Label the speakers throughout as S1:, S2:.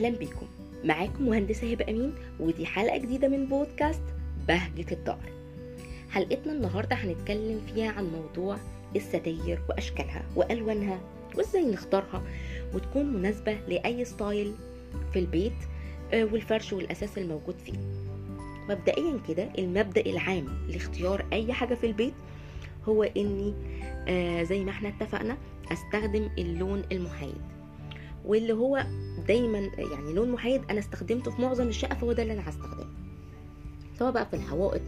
S1: أهلا بيكم معاكم مهندسة هبة أمين ودي حلقة جديدة من بودكاست بهجة الدار. حلقتنا النهارده هنتكلم فيها عن موضوع الستاير وأشكالها وألوانها وإزاي نختارها وتكون مناسبة لأي style في البيت آه، والفرش والأثاث الموجود فيه. مبدئيا كده المبدأ العام لاختيار أي حاجة في البيت هو إني آه زي ما إحنا اتفقنا أستخدم اللون المحايد. واللي هو دايما يعني لون محايد أنا استخدمته في معظم الشقه فهو ده اللي أنا هستخدمه سواء بقى في الحوائط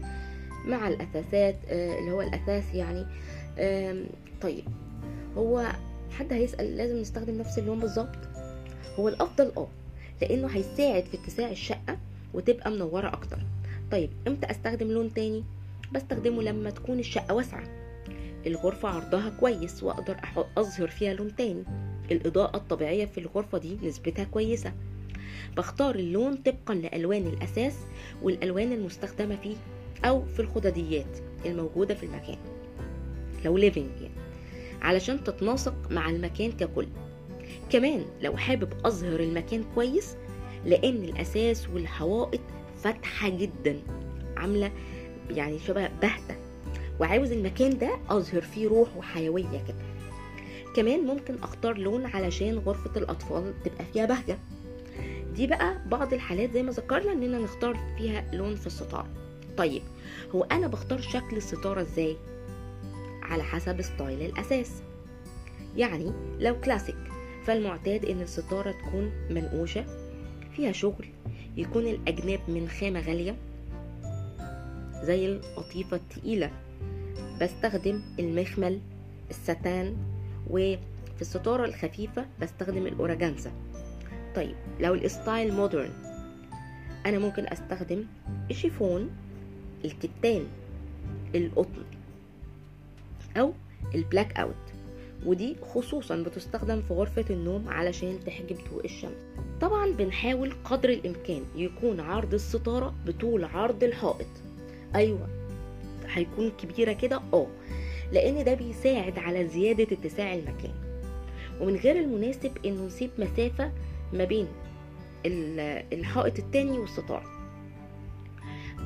S1: مع الأثاثات آه، اللي هو الأثاث يعني. طيب هو حد هيسأل لازم نستخدم نفس اللون بالظبط؟ هو الأفضل آه لأنه هيساعد في اتساع الشقة وتبقى منورة أكتر. طيب إمتى أستخدم لون تاني؟ بستخدمه لما تكون الشقة واسعة. الغرفة عرضها كويس وأقدر أظهر فيها لون تاني. الإضاءة الطبيعية في الغرفة دي نسبتها كويسة. بختار اللون طبقا لألوان الأساس والألوان المستخدمة فيه أو في الخدديات الموجودة في المكان. لو ليفينج يعني. علشان تتناسق مع المكان ككل. كمان لو حابب أظهر المكان كويس لأن الأساس والحوائط فاتحة جدا. عاملة يعني شبه بهتة وعاوز المكان ده أظهر فيه روح وحيوية كده. كمان ممكن أختار لون علشان غرفة الأطفال تبقى فيها بهجة. دي بقى بعض الحالات زي ما ذكرنا إننا نختار فيها لون في الستارة. طيب هو أنا بختار شكل الستارة إزاي؟ على حسب style الأثاث. يعني لو كلاسيك فالمعتاد إن الستارة تكون منقوشة فيها شغل يكون الأجناب من خامة غالية زي القطيفة التقيلة. بستخدم المخمل الستان وفي الستارة الخفيفة بستخدم الأورجانزا. طيب لو ال style modern أنا ممكن أستخدم الشيفون الكتان القطن أو ال blackout. ودي خصوصا بتستخدم في غرفة النوم علشان تحجب ضوء الشمس. طبعا بنحاول قدر الإمكان يكون عرض الستارة بطول عرض الحائط. أيوة هيكون كبيرة كده؟ آه. لأن ده بيساعد على زيادة اتساع المكان. ومن غير المناسب إنه نسيب مسافة ما بين ال- الحائط التاني والستارة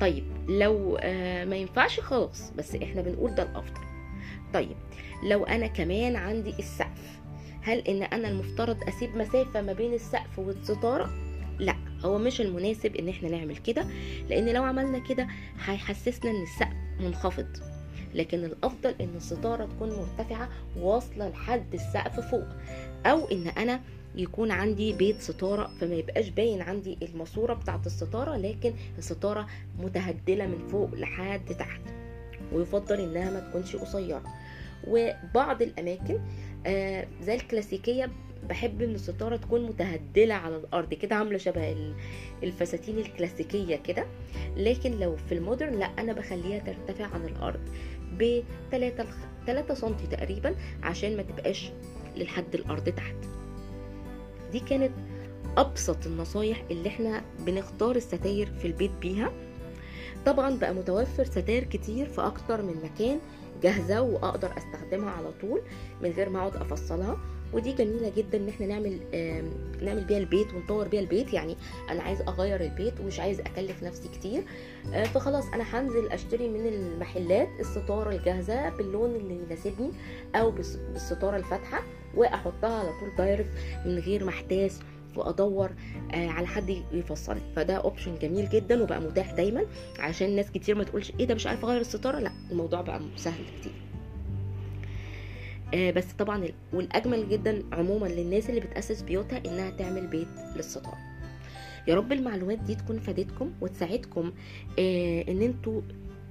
S1: طيب لو آه، ما ينفعش خلاص بس إحنا بنقول ده الأفضل. طيب لو أنا كمان عندي السقف هل إن أنا المفترض أسيب مسافة ما بين السقف والستارة؟ لا هو مش المناسب إن إحنا نعمل كده لأن لو عملنا كده هيحسسنا إن السقف منخفض. لكن الأفضل إن الستارة تكون مرتفعة واصلة لحد السقف فوق. أو إن أنا يكون عندي بيت ستارة فما يبقاش باين عندي الماسورة بتاعت الستارة لكن الستارة متهدلة من فوق لحد تحت ويفضل إنها ما تكونش قصيرة. وبعض الأماكن آه زي الكلاسيكية بحب إن الستارة تكون متهدلة على الأرض كده عاملة شبه ال- الفساتين الكلاسيكية كده. لكن لو في المودرن لا أنا بخليها ترتفع عن الأرض ب 3 3 سم تقريبا عشان ما تبقاش للحد الأرض تحت. دي كانت أبسط النصايح اللي إحنا بنختار الستاير في البيت بيها. طبعا بقى متوفر ستاير كتير في أكتر من مكان جاهزة وأقدر أستخدمها على طول من غير ما أقعد أفصلها. ودي جميلة جدا إن إحنا نعمل نعمل بيها البيت ونطور بيها البيت. يعني أنا عايز أغير البيت ومش عايز أكلف نفسي كتير. آه، فخلاص أنا هنزل أشتري من المحلات الستارة الجاهزة باللون اللي يناسبني أو بالس- بالستارة الفاتحة وأحطها على طول direct من غير ما أحتاس وأدور آه، على حد يفصل لي. فده option جميل جدا وبقى متاح دايما عشان ناس كتير ما تقولش إيه ده مش عارفه أغير الستارة. لأ الموضوع بقى سهل كتير. بس طبعا ال- والأجمل جدا عموما للناس اللي بتأسس بيوتها إنها تعمل بيت للستاره يا رب المعلومات دي تكون فادتكم وتساعدكم آه، إن أنتوا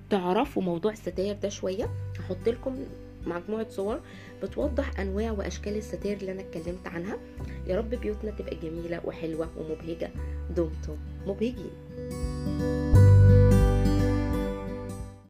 S1: تعرفوا موضوع الستاير ده شوية. هحط لكم مجموعة صور بتوضح أنواع وأشكال الستاير اللي أنا اتكلمت عنها. يا رب بيوتنا تبقى جميلة وحلوة ومبهجة. دمتم مبهجين.